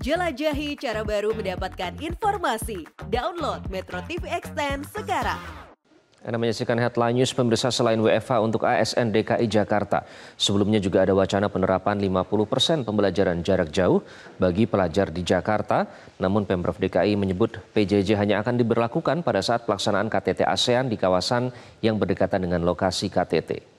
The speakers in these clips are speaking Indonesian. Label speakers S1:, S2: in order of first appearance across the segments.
S1: Jelajahi cara baru mendapatkan informasi. Download Metro TV Extend sekarang.
S2: Anda menyaksikan headline news pemirsa selain WFH untuk ASN DKI Jakarta. Sebelumnya juga ada wacana penerapan 50% pembelajaran jarak jauh bagi pelajar di Jakarta. Namun Pemprov DKI menyebut PJJ hanya akan diberlakukan pada saat pelaksanaan KTT ASEAN di kawasan yang berdekatan dengan lokasi KTT.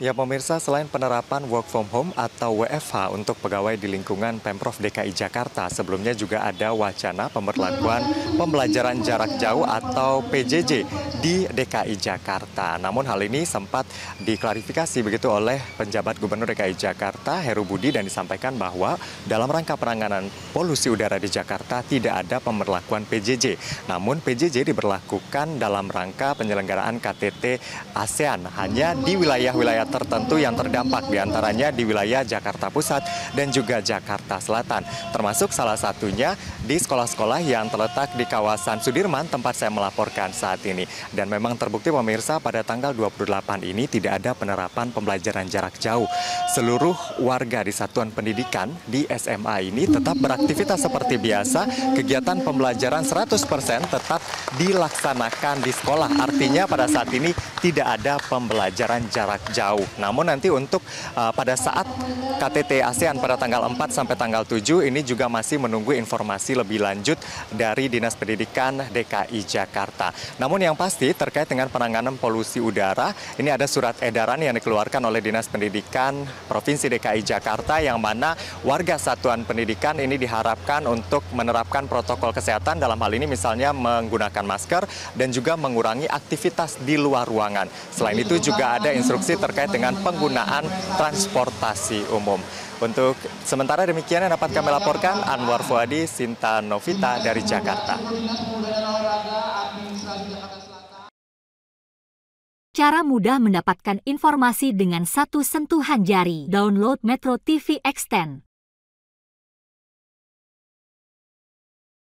S3: Ya pemirsa, selain penerapan work from home atau WFH untuk pegawai di lingkungan Pemprov DKI Jakarta, sebelumnya juga ada wacana pemberlakuan pembelajaran jarak jauh atau PJJ di DKI Jakarta. Namun hal ini sempat diklarifikasi begitu oleh penjabat Gubernur DKI Jakarta Heru Budi dan disampaikan bahwa dalam rangka penanganan polusi udara di Jakarta tidak ada pemberlakuan PJJ. Namun PJJ diberlakukan dalam rangka penyelenggaraan KTT ASEAN hanya di wilayah-wilayah tertentu yang terdampak di antaranya di wilayah Jakarta Pusat dan juga Jakarta Selatan. Termasuk salah satunya di sekolah-sekolah yang terletak di kawasan Sudirman tempat saya melaporkan saat ini. Dan memang terbukti pemirsa pada tanggal 28 ini tidak ada penerapan pembelajaran jarak jauh. Seluruh warga di satuan pendidikan di SMA ini tetap beraktivitas seperti biasa. Kegiatan pembelajaran 100% tetap dilaksanakan di sekolah. Artinya pada saat ini tidak ada pembelajaran jarak jauh jauh. Namun nanti untuk uh, pada saat KTT ASEAN pada tanggal 4 sampai tanggal 7 ini juga masih menunggu informasi lebih lanjut dari Dinas Pendidikan DKI Jakarta. Namun yang pasti terkait dengan penanganan polusi udara, ini ada surat edaran yang dikeluarkan oleh Dinas Pendidikan Provinsi DKI Jakarta yang mana warga satuan pendidikan ini diharapkan untuk menerapkan protokol kesehatan dalam hal ini misalnya menggunakan masker dan juga mengurangi aktivitas di luar ruangan. Selain itu juga ada instruksi terkait dengan penggunaan transportasi umum. Untuk sementara demikian yang dapat kami laporkan, Anwar Fuadi, Sinta Novita dari Jakarta.
S4: Cara mudah mendapatkan informasi dengan satu sentuhan jari. Download Metro TV Extend.